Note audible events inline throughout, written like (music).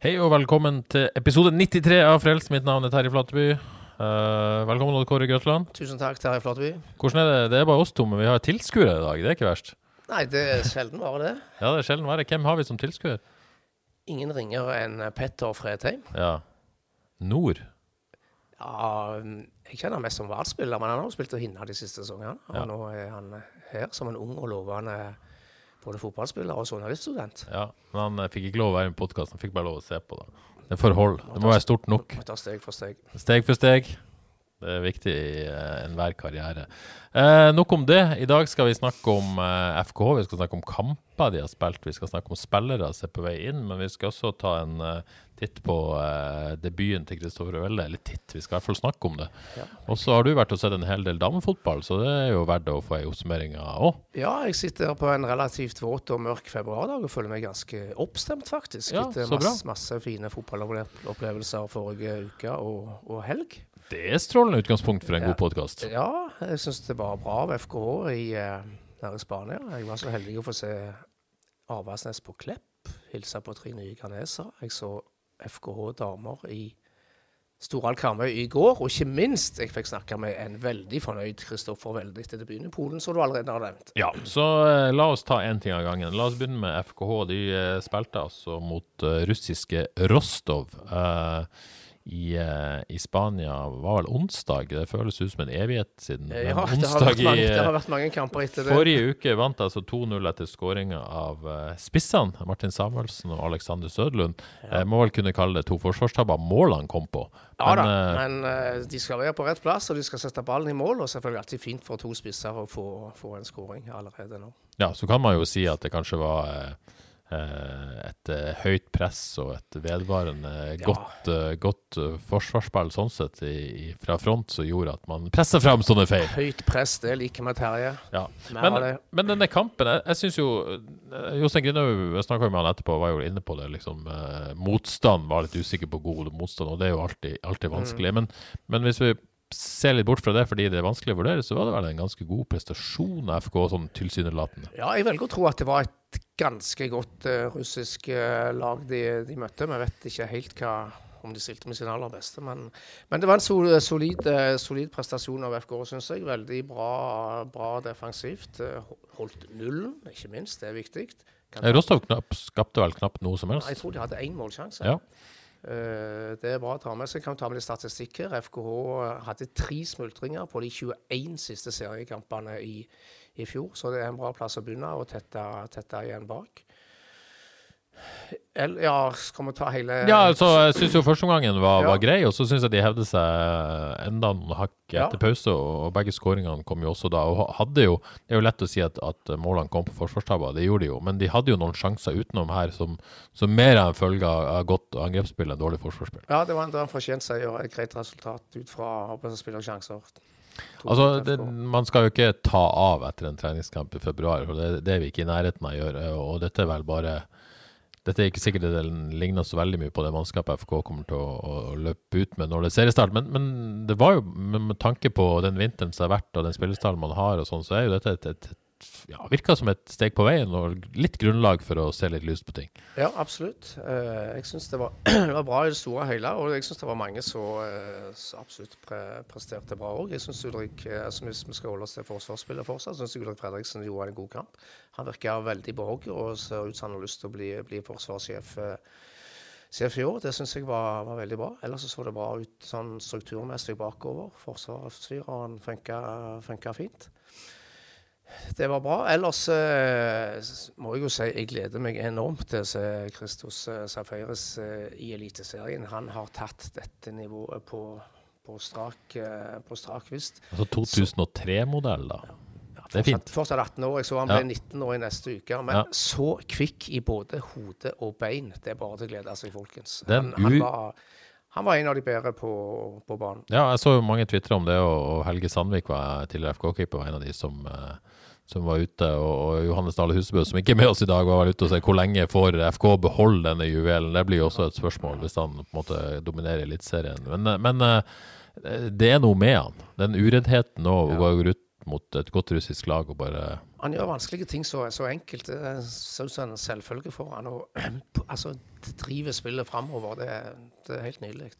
Hei og velkommen til episode 93 av Frelst. Mitt navn er Terje Flateby. Uh, velkommen, Odd Kåre Grøtland. Tusen takk, Terje Flateby. Hvordan er det? Det er bare oss to, men vi har tilskuere i dag. Det er ikke verst. Nei, det er sjelden bare det. Ja, det er sjelden bare. Hvem har vi som tilskuer? Ingen ringere enn Petter Fredheim. Ja. Nord. Ja, jeg kjenner ham mest som valgspiller, men han har jo spilt og hinna de siste sesongene. Og Ja. nå er han her som en ung og lovende både fotballspiller og journaliststudent. Ja, men han eh, fikk ikke lov å være med i podkasten. Fikk bare lov å se på. da. Det er forhold. Det må være stort nok. Steg for steg. Steg for steg. Det er viktig i uh, enhver karriere. Uh, nok om det. I dag skal vi snakke om uh, FKH. Vi skal snakke om kamper de har spilt. Vi skal snakke om spillere som er på vei inn. Men vi skal også ta en eh, titt på eh, debuten til Kristoffer Welle. Eller titt, vi skal i hvert fall snakke om det. Ja. Og så har du vært og sett en hel del damefotball, så det er jo verdt å få ei oppsummering av òg. Ja, jeg sitter på en relativt våt og mørk februardag og føler meg ganske oppstemt, faktisk. Ja, etter masse, masse fine fotballopplevelser forrige uke og, og helg. Det er strålende utgangspunkt for en god podkast. Ja, jeg syns det var bra av FKH i, eh, i Spania. Jeg var så heldig å få se Avaldsnes på Klepp. Hilse på tre nye ghanesere. Jeg så FKH damer i Storhall Karmøy i går. Og ikke minst, jeg fikk snakke med en veldig fornøyd Kristoffer Welde etter debuten i Polen, som du allerede har nevnt. Ja, så eh, la oss ta én ting av gangen. La oss begynne med FKH. De eh, spilte altså mot eh, russiske Rostov eh, i, eh, i Spania. var vel onsdag? Det føles ut som en evighet siden. Ja, det har, mange, det har eh, vært mange kamper etter det. forrige uke vant altså 2-0 etter skåringa av eh, spissene. Martin Samuelsen og Alexander Sødlund. Jeg må vel kunne kalle det to forsvarstabber målene kom på. Ja da, eh, men eh, de skal være på rett plass, og de skal sette ballen i mål. Og selvfølgelig alltid fint for to spisser å få, få en skåring allerede nå. Ja, så kan man jo si at det kanskje var eh, eh, et eh, høyt press og et vedvarende Ja. godt, eh, godt eh, forsvarsspill sånn sett i, i, fra front som gjorde at man presser frem sånne feil. Høyt press, det liker vi, Terje. Ja. Men, men denne kampen, jeg, jeg syns jo eh, Jostein Grinhaug, jeg snakka med han etterpå, var jo inne på det. liksom eh, Motstand var litt usikker på god motstand, og det er jo alltid, alltid vanskelig. Men, men hvis vi ser litt bort fra det fordi det er vanskelig å vurdere, så var det vel en ganske god prestasjon av FK, sånn tilsynelatende. Ja, jeg velger å tro at det var et ganske godt uh, russisk uh, lag de, de møtte. Vi vet ikke helt hva, om de stilte med sin aller beste, men, men det var en sol, solid, uh, solid prestasjon av FK, syns jeg. Veldig bra, bra defensivt. Eh, Holdt nullen, ikke minst. Det er viktig. Kan- Eh, Rostov knapp, skapte vel knapt noe som helst? Jeg tror de hadde én målsjanse. Ja. Eh, det er bra å ta med seg. Kan ta med litt statistikk her. FKH hadde tre smultringer på de 21 siste seriekampene i, i fjor, så det er en bra plass å begynne og tette, tette igjen bak. Ja, skal vi ta hele Ja, altså, jeg syns jo førsteomgangen var, Ja. var grei, og så syns jeg de hevde seg enda noen hakk etter pause, og, begge skåringene kom jo også da. Og hadde jo Det er jo lett å si at, at målene kom på forsvarstabber, det gjorde de jo, men de hadde jo noen sjanser utenom her som, som mer er en følge av godt angrepsspill enn dårlig forsvarsspill. Ja, det var en, en fortjent seier. Et greit resultat ut fra spillersjanser. Altså, det, Man skal jo ikke ta av etter en treningskamp i februar, og det, det er vi ikke i nærheten av å gjøre. Og dette er vel bare Dette er ikke sikkert det ligner så veldig mye på det mannskapet FK kommer til å, å løpe ut med når det er seriestart, men, men det var jo med, tanke på den vinteren som har vært, og den spillestallen man har, og sånn, så er jo dette et, et, et ja, virka som et steg på veien, og litt grunnlag for å se litt lyst på ting. Ja, absolutt. Eh, jeg syns det, (clears throat) det var bra i det store og hele, og jeg syns det var mange som eh, absolutt pre presterte bra òg. Jeg syns Ulrik, eh, altså hvis vi skal holde oss til forsvarsspillet fortsatt, syns Ulrik Fredriksen gjorde en god kamp. Han virker veldig på hogget og ser ut som han har lyst til å bli, bli forsvarssjef. Sjef i år, det syns jeg var, var veldig bra. Ellers så, så det bra ut sånn strukturmessig bakover. Forsvarsfyreren funka fint. Det var bra. Ellers eh, må jeg jo si jeg gleder meg enormt til å se Christos eh, Safaris eh, i Eliteserien. Han har tatt dette nivået på, på strak, på strak vist. Altså 2003-modell, da. Det er fint. Fortsatt, fortsatt 18 år. Jeg så han Ja. 19 år i neste uke. Men Ja. så kvikk i både hode og bein. Det er bare til å glede seg, folkens. Han, han, var, han var en av de bedre på, på banen. Ja, jeg så jo mange tvitre om det, og Helge Sandvik var tidligere FK-keeper, var en av de som, eh, som var ute. Og, og Johannes Dale Husebø, som ikke er med oss i dag, var vel ute og sa hvor lenge får FK beholde denne juvelen. Det blir jo også et spørsmål hvis han på en måte dominerer Eliteserien. Men, eh, men eh, det er noe med han. Den ureddheten nå, ja. går ut mot et godt russisk lag og bare Han gjør vanskelige ting så, så enkelt. Det ser ut som en selvfølge for han. Og (clears throat) altså, driver spillet framover. Det, det er helt nydelig.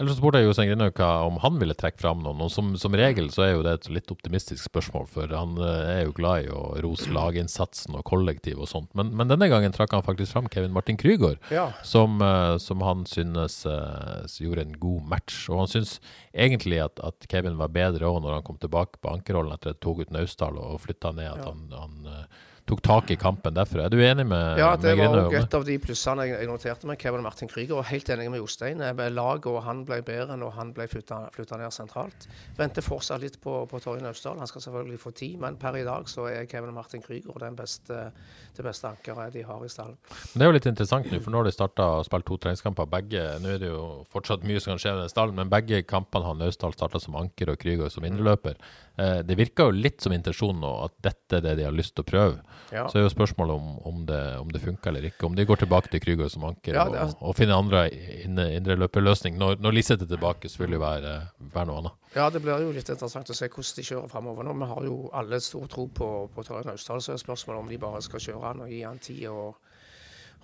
Ellers så spurte jeg Jostein Grinaug om han ville trekke fram noen. Og som, som regel så er jo det et litt optimistisk spørsmål, for han eh, er jo glad i å rose laginnsatsen og kollektiv og sånt. Men, men denne gangen trakk han faktisk fram Kevin Martin Krygård, Ja. som, eh, som han synes eh, gjorde en god match. Og han synes egentlig at, at Kevin var bedre òg når han kom tilbake på ankerrollen etter at han tok ut Naustdal og flytta ned. At han, han eh, tok tak i kampen derfra. Er du enig med, Ja, det med var Grinaug et av de plussene jeg, jeg noterte med Kevin Martin Krüger. Og helt enig med Jostein. Eh, Laget og han ble bedre når han ble flytta ned sentralt. Venter fortsatt litt på, på Torjen Austdal. Han skal selvfølgelig få tid, men per i dag så er Kevin Martin Krüger den beste, det beste ankeret de har i stallen. Det er jo litt interessant nå, for nå har de starta å spille to treningskamper. Begge, Nå er det jo fortsatt mye som kan skje med stallen, men begge kampene har Naustdal starta som anker og Krüger som indreløper. Eh, det virker jo litt som intensjonen nå, at dette er det de har lyst til å prøve. Ja. Så er jo spørsmålet om, om det, om det funker eller ikke. Om de går tilbake til Krüger som anker Ja, er- og, og finner andre indreløperløsning. Når, når Liseth er tilbake, så vil det være, være noe annet. Ja, det blir jo litt interessant å se hvordan de kjører framover nå. Vi har jo alle stor tro på, på Torje Austdal, så er spørsmålet om de bare skal kjøre han og gi han tid og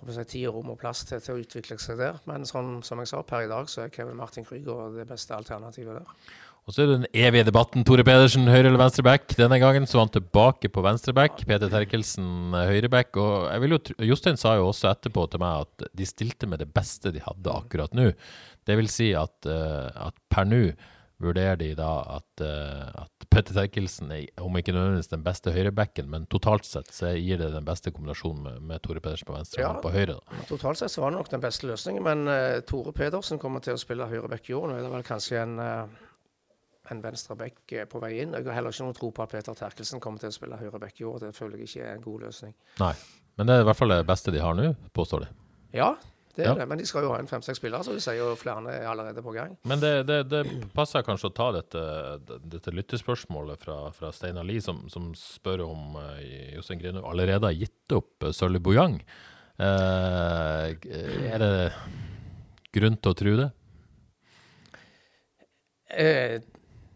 tid og rom og plass til, til å utvikle seg der. Men sånn, som jeg sa, per i dag så er Kevin Martin Krüger det beste alternativet der. Og så er det den evige debatten. Tore Pedersen, høyre eller venstre back? Denne gangen så var han tilbake på venstre back. Peter Terkelsen eh, høyre back. Og jeg vil jo, Jostein sa jo også etterpå til meg at de stilte med det beste de hadde akkurat nå. Det vil si at, eh, at per nå vurderer de da at, eh, at Peter Terkelsen er, om ikke nødvendigvis den beste høyrebacken, men totalt sett så gir det den beste kombinasjonen med, med Tore Pedersen på venstre Ja. og på høyre. da. Totalt sett så var det nok den beste løsningen, men uh, Tore Pedersen kommer til å spille høyreback i år. Nå er det vel kanskje en, uh, en venstreback eh, på vei inn. Jeg har heller ikke noe tro på at Peter Terkelsen kommer til å spille høyreback i år. Det føler jeg ikke er en god løsning. Nei. Men det er i hvert fall det beste de har nå, påstår de. Ja, det er Ja. det. Men de skal jo ha en fem-seks spillere, så de sier jo flere er allerede på gang. Men det, det, det passer kanskje å ta dette, dette lyttespørsmålet fra, fra Steinar Lie, som, som spør om uh, Jostein Grinaug allerede har gitt opp uh, Sølvi Bojang. Uh, er det grunn til å tro det? Eh,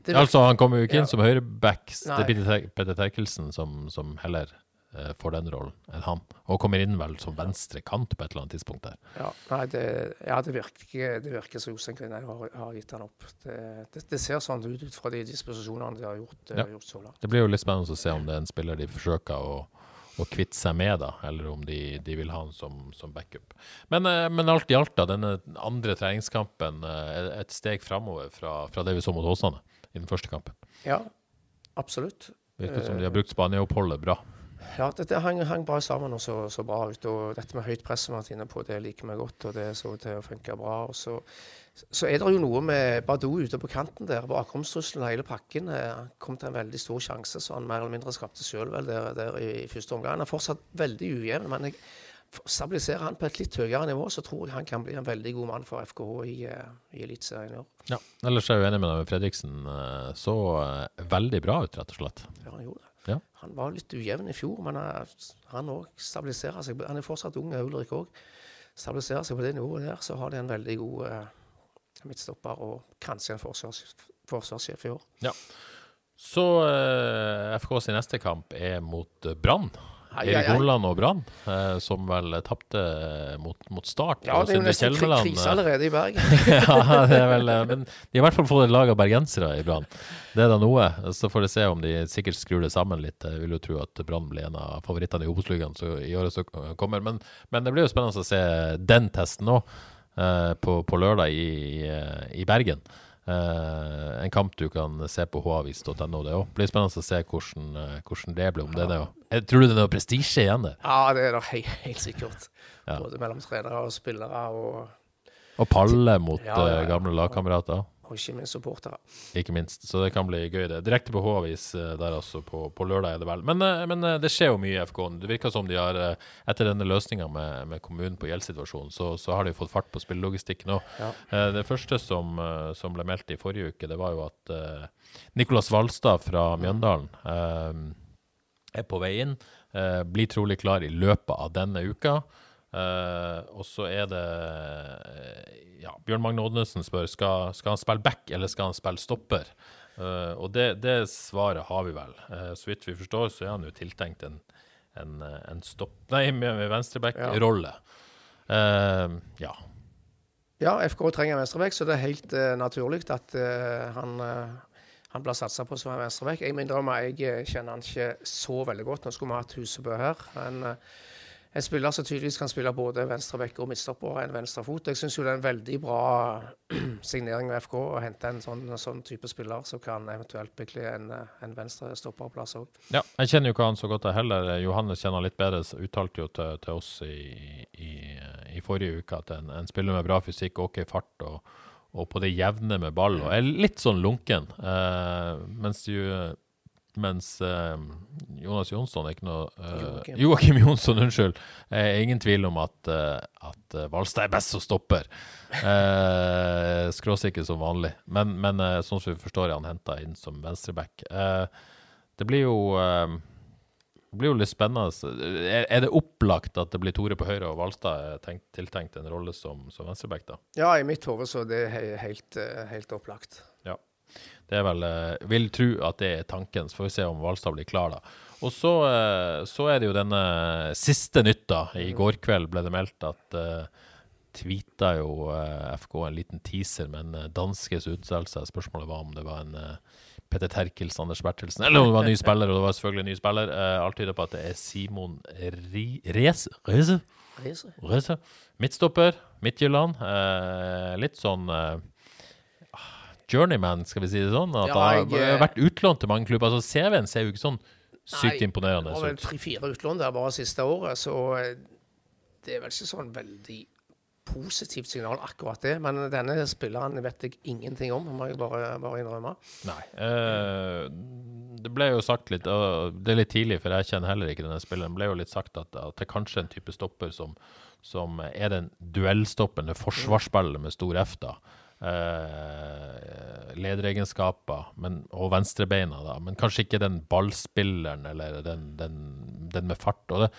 det Altså, Han kommer jo ikke inn Ja. som høyreback. Det er Peter Peter Terkelsen som, som heller uh, får den rollen enn han. Og kommer inn vel som venstre kant på et eller annet tidspunkt der. Ja, nei, det, ja, det virker, det virker som Jostein har, har gitt han opp. Det, det, det ser sånn ut ut fra de disposisjonene de har gjort, ja. Ja. gjort så langt. Det blir jo litt spennende å se om det er en spiller de forsøker å, å kvitte seg med, da, eller om de, de vil ha han som, som backup. Men, eh, men alt i alt, da, denne andre treningskampen eh, et steg framover fra, fra det vi så mot Åsane i den første kampen. Ja, absolutt. Virker som de har brukt Spania-oppholdet bra. Ja, dette hang, hang bra sammen og så, så bra ut. Og dette med høyt press som vi har vært inne på, det liker vi godt. Og det så til å funke bra. Og så, så er det jo noe med Badou ute på kanten der. Bakromstrusselen hele pakken. eh, Han kom til en veldig stor sjanse, så han mer eller mindre skapte sjøl der, der i, i første omgang. Han er fortsatt veldig ujevn, men jeg stabiliserer han på et litt høyere nivå, så tror jeg han kan bli en veldig god mann for FKH i, eh, i Eliteserien i år. Ja. Ellers er jeg uenig med deg Fredriksen. eh, Så eh, veldig bra ut, rett og slett. Ja, han gjorde det. Ja. Han var litt ujevn i fjor, men han- òg stabiliserer seg. Han er fortsatt ung, Ulrik òg. Stabiliserer seg på det nivået der, så har de en veldig god eh, midtstopper og kanskje en forsvars, forsvarssjef i år. Ja. Så eh, FK sin neste kamp er mot Brann. Erik Holland og Brann, eh, som vel tapte mot, mot Start. Ja, det er jo nesten krise eh, allerede i Bergen. (laughs) ja, det er vel, eh, men de har i hvert fall fått et lag av bergensere i Brann. Det er da noe. Så får vi se om de sikkert skrur det sammen litt. Jeg vil jo tro at Brann blir en av favorittene i Obos-ligaen i året som kommer. Men, men det blir jo spennende å se den testen òg, på, på lørdag i, i Bergen. Eh, en kamp du kan se på havis.no. Det også. Blir spennende å se hvordan, eh, hvordan det blir. Om det er jeg tror du det er noe prestisje igjen det? Ja, det er det helt, helt sikkert. Ja. Både mellom trenere og spillere, og, Og palle mot Ja, ja, ja. eh, gamle lagkamerater. Og ikke minst supportere. Ikke minst. Så det kan bli gøy, det. Direkte på H-avis eh, der altså, på, på lørdag er det vel. Men, eh, men eh, det skjer jo mye i FK. Det virker som de har, etter denne løsninga med, med kommunen på gjeldssituasjonen, så, så har de fått fart på spillelogistikken òg. Ja. Det første som, som ble meldt i forrige uke, det var jo at Nikolas Valstad fra Mjøndalen er på vei inn. Blir trolig klar i løpet av denne uka. Eh, og så er det eh, ja, Bjørn Magne Odnesen spør skal, skal han spille back eller skal han spille stopper. Uh, og det, det svaret har vi vel. Uh, så vidt vi forstår, så er han jo tiltenkt en, en, en stopp... Nei, venstreback-rolle. Eh, ja. Ja, FK trenger venstreback, så det er helt naturlig at han, han blir satsa på som en venstreback. Jeg må innrømme jeg kjenner han ikke så veldig godt. Nå skulle vi hatt Husebø her. Men en spiller som tydeligvis kan spille både venstrebekk og midtstopper og en venstrefot. Jeg syns jo det er en veldig bra (clears throat) signering ved FK å hente en sånn, sånn type spiller som kan eventuelt bygge en, en venstrestopperplass òg. Ja, jeg kjenner jo ikke han så godt jeg heller. Johannes kjenner litt bedre. Uttalte jo til, til oss i, i, i forrige uke at en, en spiller med bra fysikk, OK fart og, og på det jevne med ball. Og er litt sånn lunken. Eh, mens jo mens eh, Jonas Jonsson er ikke noe eh, Joakim. Joakim Jonsson, unnskyld. Er ingen tvil om at, eh, at eh, Valstad er best som stopper. Eh, Skråsikker som vanlig. Men, men eh, sånn som vi forstår, er han henta inn som venstreback. Eh, det blir jo det blir jo litt spennende. Er, er det opplagt at det blir Tore på høyre og Valstad tenkt, tiltenkt en rolle som, som venstreback, da? Ja, i mitt hode så det er det helt, helt opplagt. Det er vel eh, Vil tro at det er tanken, så får vi se om Hvalstad blir klar, da. Og så, eh, så er det jo denne siste nytta. I går kveld ble det meldt at uh, Tweeta jo uh, FK en liten teaser med en eh, danskes uttalelse. Spørsmålet var om det var en uh, Petter Terkels, Anders Bertelsen, eller om det var en ny spiller, og det var selvfølgelig en ny spiller. Alt tyder på at det er Simon Reze? Reze? Reze. Midtstopper, Midtjylland. Eh, litt sånn eh, journeyman, skal vi si det sånn. At Ja, jeg, har vært utlånt til mange klubber. Altså, CV-en ser jo ikke sånn sykt Nei, imponerende Det var ut. tre-fire utlån der bare siste året, så eh, det er vel ikke sånn veldig positivt signal, akkurat det. Men denne spilleren vet jeg ingenting om, må jeg bare, bare innrømme. Nei. Eh, det ble jo sagt litt og Det er litt tidlig, for jeg kjenner heller ikke denne spilleren. Det ble jo litt sagt at, at det er kanskje en type stopper som, som er den duellstoppende forsvarsspilleren med stor F, da. Eh, lederegenskaper men, og venstrebeina, da. Men kanskje ikke den ballspilleren eller den, den, den med fart. og det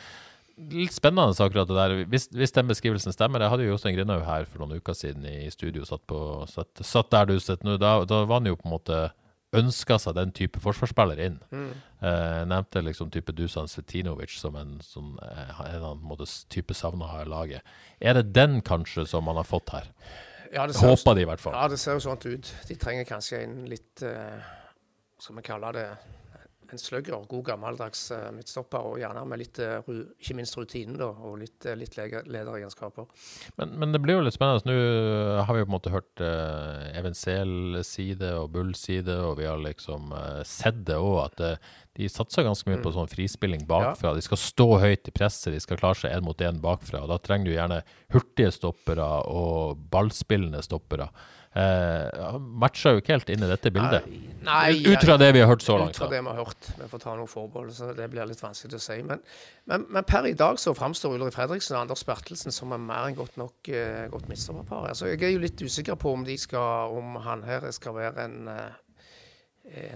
Litt spennende akkurat det der. Hvis, hvis den beskrivelsen stemmer Jeg hadde jo Jostein Grindhaug her for noen uker siden i studio, satt, på, satt, satt der du sitter nå. Da, da var han jo på en måte ønska seg den type forsvarsspiller inn. Eh, nevnte liksom type Dusan Svetinovic som en som eh, en eller annen måte type savna av laget. Er det den kanskje som man har fått her? Ja, det ser Håper de i hvert fall. Ja, det ser jo sånn ut. De trenger kanskje en litt Hva Skal vi kalle det en slugger. God gammeldags eh, midtstopper, og gjerne med litt eh, ikke minst rutine, da, og litt, eh, litt lederegenskaper. Men, men det blir jo litt spennende. Nå har vi jo på en måte hørt uh, Even Sehl-side og Bull-side, og vi har liksom eh, sett det òg, at eh, de satser ganske mye på sånn frispilling bakfra. De skal stå høyt i presset, de skal klare seg én mot én bakfra. og Da trenger du gjerne hurtige stoppere og ballspillende stoppere. Uh, matcher jo ikke helt inn i dette bildet. Nei, Ut fra det vi har hørt så langt. Ut fra det vi har hørt. Vi får ta noen forbehold, så det blir litt vanskelig å si. Men, men, men per i dag så framstår Ulrik Fredriksen og Anders Bertelsen som er mer enn godt nok uh, godt midtstopperpar. Altså, jeg er jo litt usikker på om, de skal, om han her skal være en, uh,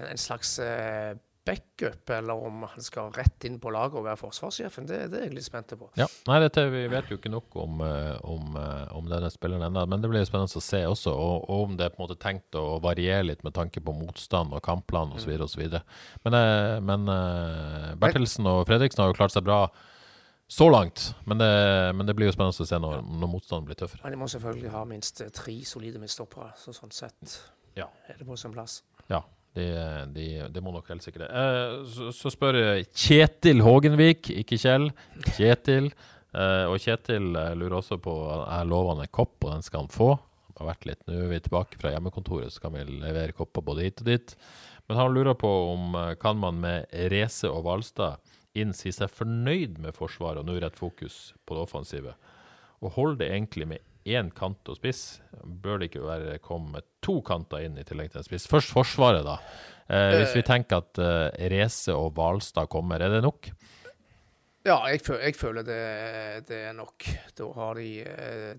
en slags eh, backup, eller om han skal rett inn på laget og være forsvarssjefen. Det, det er jeg litt spent på. Ja, nei, dette, Vi vet jo ikke nok om, eh, om, eh, om denne spilleren ennå, men det blir spennende å se også. Og, og om det er på en måte tenkt å variere litt med tanke på motstand og kampplan osv. osv. Men, eh, men Bertelsen og Fredriksen har jo klart seg bra så langt. Men det, men det blir jo spennende å se når, når motstanden blir tøffere. Men de må selvfølgelig ha minst tre solide midtstoppere, så sånn sett Ja. er det på sin plass. Ja, de, de, det må nok helt sikkert det. Eh, så, så spør jeg Kjetil Hågenvik, ikke Kjell. Kjetil. Eh, og Kjetil eh, lurer også på Jeg lover en kopp, og den skal han få. har vært litt. Nå er vi tilbake fra hjemmekontoret, så kan vi levere kopper både hit og dit. Men han lurer på om eh, kan man med Rese og Hvalstad inn si seg fornøyd med Forsvaret, og nå rett fokus på det offensive. Og holder det egentlig med én kant og spiss? Bør det ikke være komme to kanter inn i tillegg til en spiss? Først Forsvaret, da. Eh, hvis vi tenker at eh, Reze og Hvalstad kommer, er det nok? Ja, jeg, føler, jeg føler det, det, er nok. Da har de eh,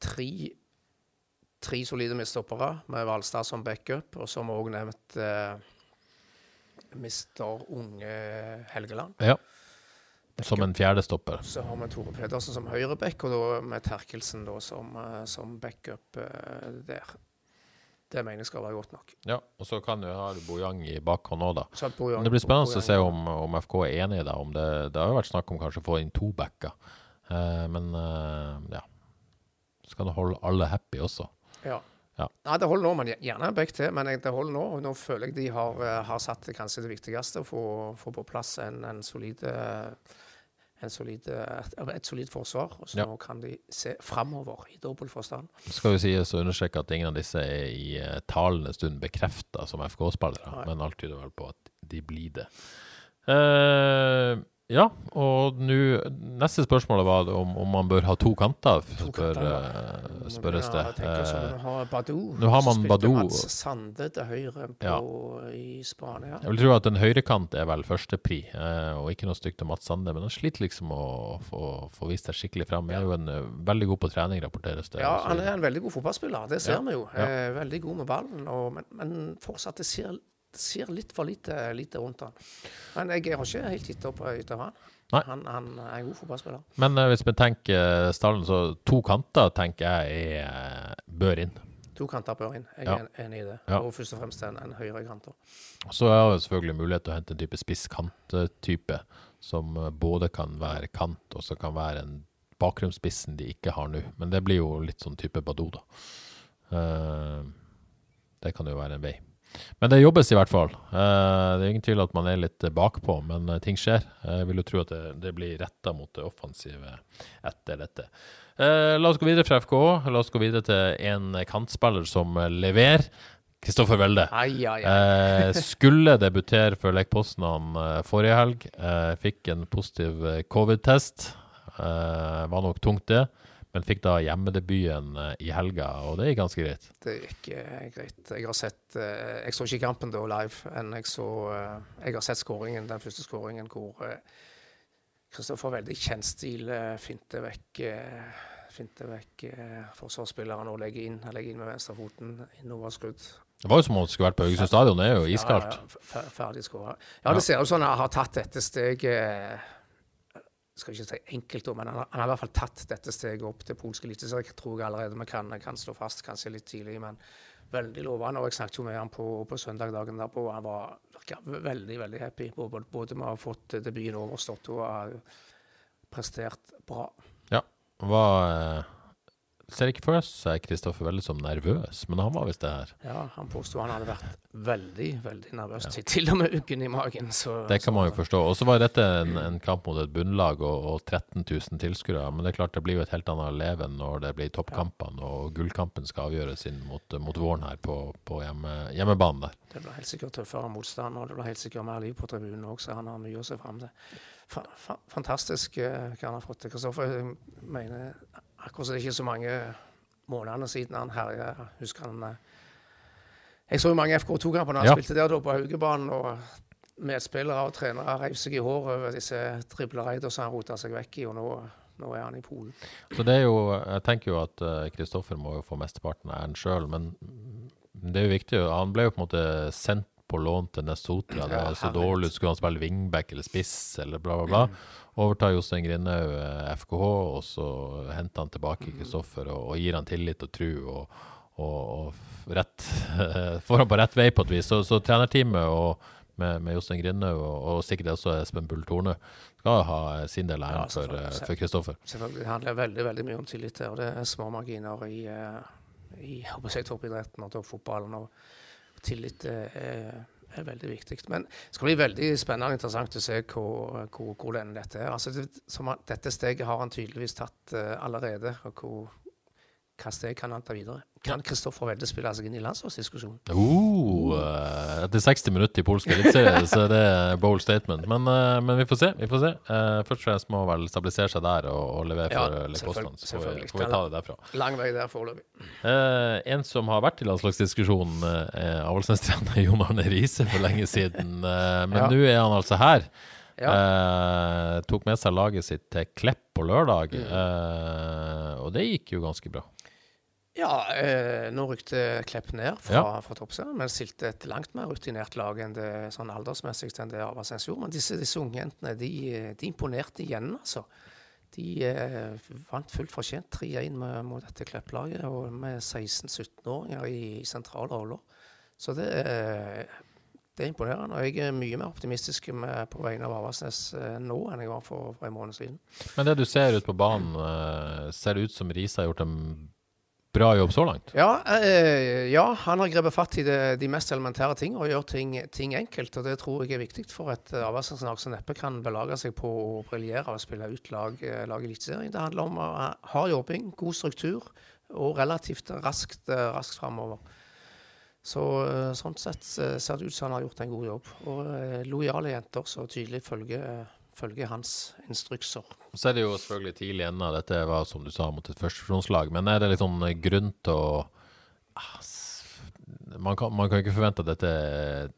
tre, tre solide midtstoppere med Hvalstad som backup, og som òg nevnt eh, mister unge Helgeland. Ja. Som en fjerdestopper. Så har vi Tore Pedersen som høyreback, og da med Terkelsen da som, eh, som backup eh, der. Det mener jeg skal være godt nok. Ja, og så kan du ha Bojang i bakhånd òg, da. Men det blir spennende å se om, om, FK er enig i om det. Det har jo vært snakk om kanskje å få inn to backer. Eh, men eh, ja. Skal du holde alle happy også? Ja. ja. Nei, det holder nå, men gjerne en back til. Men det holder nå. og Nå føler jeg de har, eh, har satt kanskje det viktigste, å få, få på plass en, en solid uh, solid, eh, et solid forsvar. Og så ja. kan de se framover i dobbel forstand. Skal vi sies å understreke at ingen av disse er i uh, talende stund bekrefta som FK-spillere, men alt tyder vel på at de blir det. Uh, ja, og nu, Neste spørsmål var om, om, man bør ha to kanter, spør, uh, spørres det. Uh, nå har man Badou. Mats Sande til høyre på, ja. i Spania. Jeg vil tro at en høyrekant er vel førstepri, uh, og ikke noe stygt til Mats Sande. Men han sliter liksom å få, få vist seg skikkelig frem. Han er jo en veldig god på trening, rapporteres det. Ja, han er en veldig god fotballspiller, det ser ja. vi jo. Ja. veldig god med ballen, og, men, men fortsatt, det ser det skjer litt for lite, lite rundt han. Men jeg har ikke helt gitt opp etter han. Han, han, er en god fotballspiller. Men uh, hvis vi tenker stallen, så to kanter tenker jeg er, eh, bør inn. To kanter bør inn, jeg er ja. enig i det. Ja. Og først og fremst en, en høyere kant. Så er det selvfølgelig mulighet til å hente en type spisskant-type, som eh, både kan være kant, og så kan være en bakgrunnsspissen de ikke har nå. Men det blir jo litt sånn type Badou, da. Uh, det kan jo være en vei. Men det jobbes i hvert fall. Uh, det er ingen tvil at man er litt bakpå, men uh, ting skjer. Jeg vil jo tro at det, blir retta mot det offensive etter dette. La oss gå videre fra FK. La oss gå videre til en kantspiller som leverer. Kristoffer Welde. skulle debutere for Lech Poznan forrige helg. fikk en positiv covid-test. var nok tungt, det men fikk da hjemmedebuten eh, i helga, og det gikk ganske greit? Det gikk uh, greit. Jeg har sett uh, Jeg så ikke kampen da live, men jeg, så, uh, jeg har sett skåringen, den første skåringen hvor Kristoffer veldig kjent stil finte vekk finte vekk forsvarsspilleren og legger inn, legger inn med venstrefoten Innoverskudd. Det var jo som om det skulle vært på Haugesund stadion, det er jo iskaldt. Ja, ja, ferdig skåra. Ja, det ser ut som han har tatt dette steget skal ikke si enkelt, men han har, han har, i hvert fall tatt dette steget opp til polsk eliteserie. Tror jeg allerede vi kan, kan slå fast, kanskje litt tidlig, men veldig lovende. Og jeg snakket jo med han på, på søndag dagen derpå, og han var veldig veldig happy. Både, både med å ha fått debuten overstått og ha prestert bra. Ja, hva ser ikke for seg Kristoffer veldig som nervøs, men han var visst det her. Ja, han påsto han hadde vært veldig, veldig nervøs, ja. til og med uggen i magen. Så, det kan man jo forstå. Og så var dette en, en, kamp mot et bunnlag og, og 13 000 tilskuere. Men det er klart det blir jo et helt annet leven når det blir toppkampene, og gullkampen skal avgjøres inn mot, mot våren her på, på hjemme, hjemmebanen der. Det blir helt sikkert tøffere motstand, og det blir helt sikkert mer liv på tribunen òg, så han har mye å se fram til. Fa fa fantastisk uh, hva han har fått til. Kristoffer jeg mener akkurat som det ikke er så mange månedene siden han herja. Husker han eh, Jeg så jo mange FK2-kamper da han ja. spilte der da på Haugebanen. og Medspillere og trenere reiv seg i håret over disse driblereidene som han rota seg vekk i. og nå, nå er han i Polen. Så det er jo, Jeg tenker jo at Kristoffer uh, må jo få mesteparten av æren sjøl, men det er jo viktig. Han ble jo på en måte sendt på lån til Nesotra. Det var så dårlig. Skulle han spille wingback eller spiss eller bla, bla, bla. Overtar Jostein Grindhaug FKH, og så henter han tilbake Kristoffer og, og, gir han tillit og tru. og, og, og rett, (laughs) får han på rett vei på et vis. Så, så trenerteamet og med, med Jostein Grindhaug og, og, sikkert også Espen Bull Torne skal ha sin del av æren ja, for Kristoffer. Selvfølgelig. Det handler veldig veldig mye om tillit og Det er små marginer i, i, i toppidretten og toppfotballen. og tillit er, er, veldig viktig. Men det skal bli veldig spennende og interessant å se hvor, hvor, hvor dette er. Altså, det, dette steget har han tydeligvis tatt uh, allerede. og hvor hva steg kan han ta videre. Kan Kristoffer Welde spille seg inn i landslagsdiskusjonen? Oh, eh, etter 60 minutter i polsk eliteserie, så det er bold statement. Men, eh, men vi får se. vi får se. Eh, først og fremst må vel stabilisere seg der og, og levere for ja, selvfølgelig- Så får vi, får vi ta det derfra. Lang vei der foreløpig. Eh, en som har vært i landslagsdiskusjonen, er Avaldsnes-trener (laughs) Jon Arne Riise for lenge siden. Men Ja. nå er han altså her. Ja. Eh, tok med seg laget sitt til Klepp på lørdag, Mm. eh, og det gikk jo ganske bra. Ja, eh, nå rykte Klepp ned fra, Ja. fra toppserien, men stilte et langt mer rutinert lag enn det sånn aldersmessig enn det Avaldsnes gjorde. Men disse, disse ungjentene de, de imponerte igjen, altså. De eh, vant fullt fortjent 3-1 med- mot dette Klepp-laget, og med 16-17-åringer i sentrale roller. Så det, eh, det er imponerende. Og jeg er mye mer optimistisk med, på vegne av Avaldsnes eh, nå enn jeg var for, for en måned siden. Men det du ser ut på banen, eh, ser det ut som Riise har gjort en bra jobb så langt? Ja, eh, ja, han har grepet fatt i det, de mest elementære ting og gjør ting, ting enkelt. og Det tror jeg er viktig for et uh, som neppe kan belage seg på å briljere og spille ut lag, eh, lag Eliteserien. Det handler om å ha jobbing, god struktur og relativt raskt, eh, raskt framover. Så eh, sånn sett ser det ut som han har gjort en god jobb. Og lojale jenter som tydelig følger, følger hans instrukser. Så er det jo selvfølgelig tidlig ennå. Dette var som du sa mot et førstefronslag. Men er det litt sånn grunn til å ah, man kan, man kan ikke forvente at dette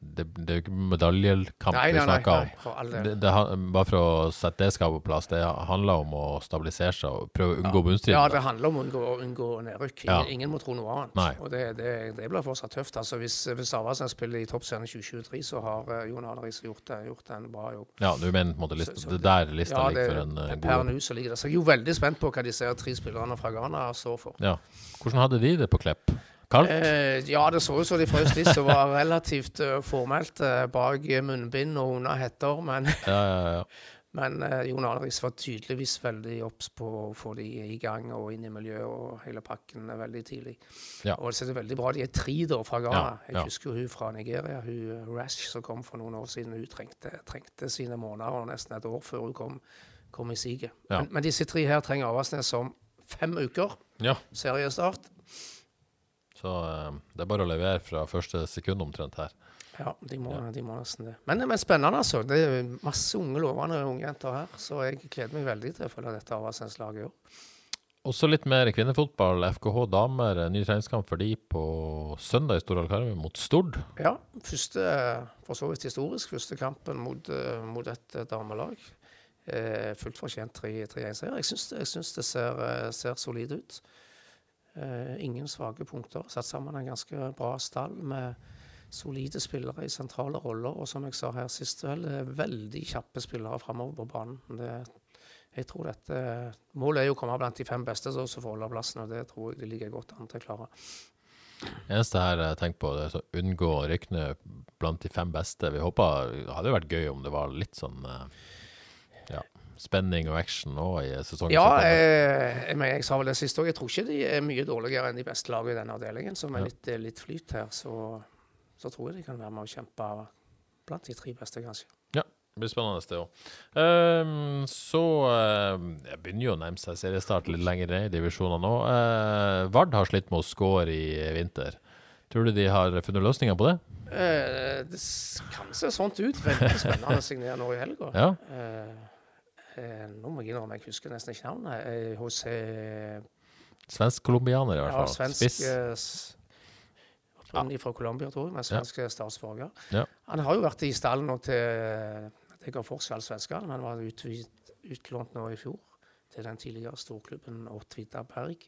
Det, det er jo ikke medaljekamp Nei, vi nei, nei, om. nei, del. Det, det, bare for å sette det skapet på plass, det handler om å stabilisere seg og prøve å unngå Ja, bunnstriden. det handler om å unngå, unngå nedrykk. Ja. Ingen, ingen må tro noe annet. Og det, det, det blir fortsatt tøft. Altså, hvis hvis spiller i toppserien 2023, så har uh, Jon Arne Riise gjort, gjort en bra jobb. Ja, du mener på en måte lista, Så- så det der lista Ja, ligger for en god per nå så ligger det. Så jeg er jo veldig spent på hva de ser tre spillerne fra Ghana står for. Ja. Hvordan hadde de det på Klepp? Kaldt? Eh, ja, det så ut som de frøs litt og var relativt uh, formelt eh, bak munnbind og under hetter. Men, Ja, ja, ja. (laughs) men eh, Jon Arne var tydeligvis veldig obs på å få de i gang og inn i miljøet og hele pakken eh, veldig tidlig. Ja. Og det ser veldig bra. De er tre da fra Ghana. Jeg husker hun fra Nigeria, hun eh, Rash, som kom for noen år siden. Hun trengte, trengte sine måneder og nesten et år før hun kom, kom i siget. Men, men disse tre her trenger Avaldsnes om fem uker. ja. Seriestart. Så eh, det er bare å levere fra første sekund omtrent her. Ja, de må, de må nesten det. Men, men spennende, altså. Det er masse unge, lovende ungjenter her. Så jeg gleder meg veldig til å følge dette Avaldsnes-laget i år. Også litt mer kvinnefotball. FKH damer, eh, ny treningskamp for de på søndag i Stordal Karmøy mot Stord. Ja, første, for så vidt historisk, første kampen mot, eh, mot et damelag. Eh, fullt fortjent 3-1-seier. Jeg syns, jeg syns det ser, ser solid ut. Eh, ingen svake punkter. Satt sammen en ganske bra stall med solide spillere i sentrale roller. Og som jeg sa her sist, vel, veldig kjappe spillere framover på banen. Det, jeg tror dette, Målet er jo å komme blant de fem beste som får holde plassen, og det tror jeg de ligger godt an til å klare. Eneste her jeg tenker på, det er å unngå å rykne blant de fem beste. Vi håper Det hadde vært gøy om det var litt sånn eh, ja, spenning og action nå i sesongen. Ja, jeg, eh, jeg, jeg sa vel det siste òg. Jeg tror ikke de er mye dårligere enn de beste lagene i denne avdelingen. som er litt, litt flyt her, så, så tror jeg de kan være med å kjempe blant de tre beste, kanskje. Ja, det blir spennende det òg. Um, så uh, Jeg begynner jo å nærme seg seriestart litt lenger ned i divisjonene nå. Uh, Vard har slitt med å score i vinter. Tror du de har funnet løsninger på det? Uh, det kan se sånt ut. Veldig spennende å signere nå i helga. Ja. Eh, nå må jeg innrømme, jeg husker nesten ikke navnet. Eh, hos eh, Svensk-colombianer, i hvert fall. ja, svensk Spiss. eh, ja. Fra Colombia, tror jeg, men svensk statsborger. Ja. Han har jo vært i stallen nå til Det ga forskjell svenskene, men var utvid, utlånt nå i fjor til den tidligere storklubben Åtvidda Berg,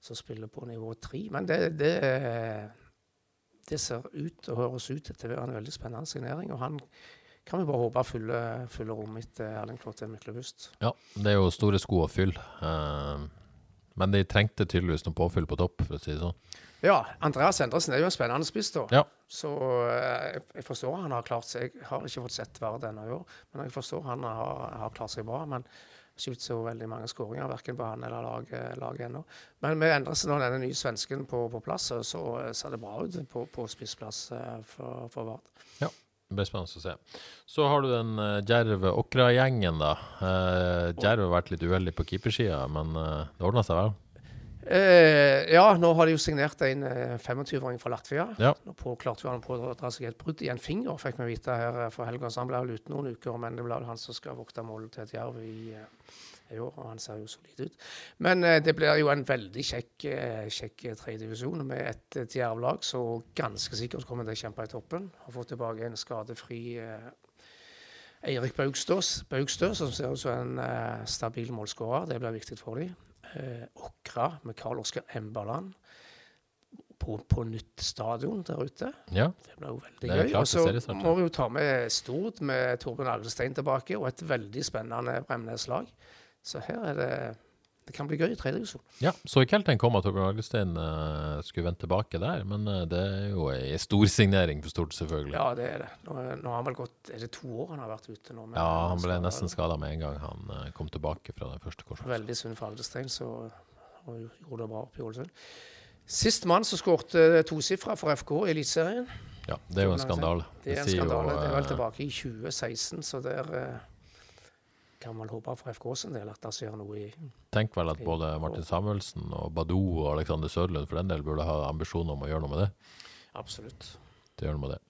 som spiller på nivå tre. Men det, det, det ser ut og høres ut til å være en veldig spennende signering. Og han kan vi bare håpe fyller, fyller rom etter Erling Klåte Myklebust. Ja, det er jo store sko å fylle. Um, men de trengte tydeligvis noe påfyll på topp, for å si det sånn. Ja, Andreas Endresen er jo en spennende spiss, da. Ja. Så eh, jeg- forstår han har klart seg. Jeg har ikke fått sett Vard ennå i år, men jeg forstår han har, har klart seg bra. Men ikke ut så veldig mange skåringer, verken på han eller laget, lag ennå. Men med Endresen og denne nye svensken på, på plass, så, ser det bra ut på, på spissplass eh, for, for Vard. Det blir spennende å se. Så har du den uh, Djerv-Åkra-gjengen, da. Uh, Djerv har vært litt uheldig på keepersida, men uh, det ordna seg vel? Eh, ja, nå har de jo signert en eh, 25-åring fra Latvia. Ja. Nå på, klarte han på å dra seg et brudd i en finger, fikk vi vite her eh, for helga. Så han ble vel ute noen uker, men det ble han som skal vokte målet til et jerv i, eh, i år. Og han ser jo solid ut. Men eh, det blir jo en veldig kjekk, eh, kjekk tredjedivisjon med et, et jervlag som ganske sikkert kommer til å kjempe i toppen. Har fått tilbake en skadefri eh, Eirik Baugstøs, Baugstø, som ser ut som en eh, stabil målskårer. Det blir viktig for dem. Eh, Åkra med Karl Oskar Embaland på, på nytt stadion der ute. Ja. Det blir jo veldig gøy. Og så må vi jo ta med Stord med Torbjørn Agdestein tilbake, og et veldig spennende Bremnes-lag. Så her er det Det kan bli gøy i tredje divisjon. Ja, så ikke helt den kom at Torbjørn Agelstein uh, skulle vende tilbake der, men uh, det er jo ei storsignering for stort, selvfølgelig. Ja, det er det. Nå, nå har han vel gått Er det to år han har vært ute nå? med- Ja, han ble nesten skada med en gang han uh, kom tilbake fra den første korsen. Veldig synd for Alvestein, så og gjorde det bra oppe i Ålesund. Sist mann som skårte tosifra for FK i Eliteserien. Ja, det er jo en skandale. Det er en skandale. Det er vel eh, tilbake i 2016, så der eh, kan man håpe for FK sin del at det skjer noe i Tenk vel at både Martin Samuelsen og Badou og Alexander Søderlund for den del burde ha ambisjoner om å gjøre noe med det. Absolutt. Det gjør noe med det.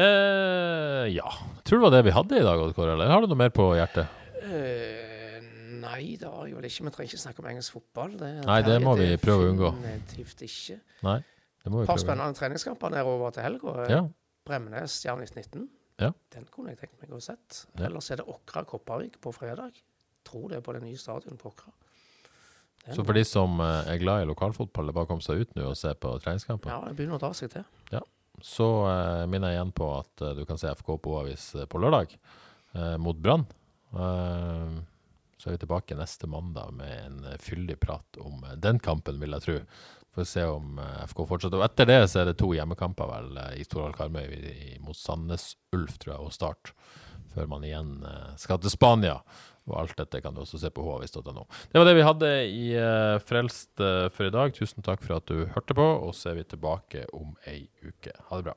Eh, ja, tror du det var det vi hadde i dag, Odd Kåre, eller har du noe mer på hjertet? Eh, nei, det har jeg vel ikke. Vi trenger ikke snakke om engelsk fotball. Det, Nei, det må vi prøve å unngå. Definitivt ikke. Nei, det må vi prøve. Et par prøve. spennende treningskamper nedover til helga. Ja, Bremnes Stjern 1919. Ja. Den kunne jeg tenkt meg å sett. Ja. Ellers er det Åkra Kopervik på fredag. Tror det er på det nye stadionet på Åkra. Den- så for de som eh, er glad i lokalfotball, det er bare å komme seg ut nå og se på treningskamper. Ja, det begynner å dra seg til. Så eh, minner jeg igjen på at eh, du kan se FK på Avis på lørdag eh, mot Brann. Eh, så er vi tilbake neste mandag med en fyldig prat om den kampen, vil jeg tro. For å se om eh, FK fortsetter. Og etter det så er det to hjemmekamper vel eh, i Storhall Karmøy mot Sandnes Ulf, tror jeg, og Start. Før man igjen eh, skal til Spania. Og alt dette kan du også se på havis.no. Det var det vi hadde i Frelst for i dag. Tusen takk for at du hørte på, og så er vi tilbake om ei uke. Ha det bra.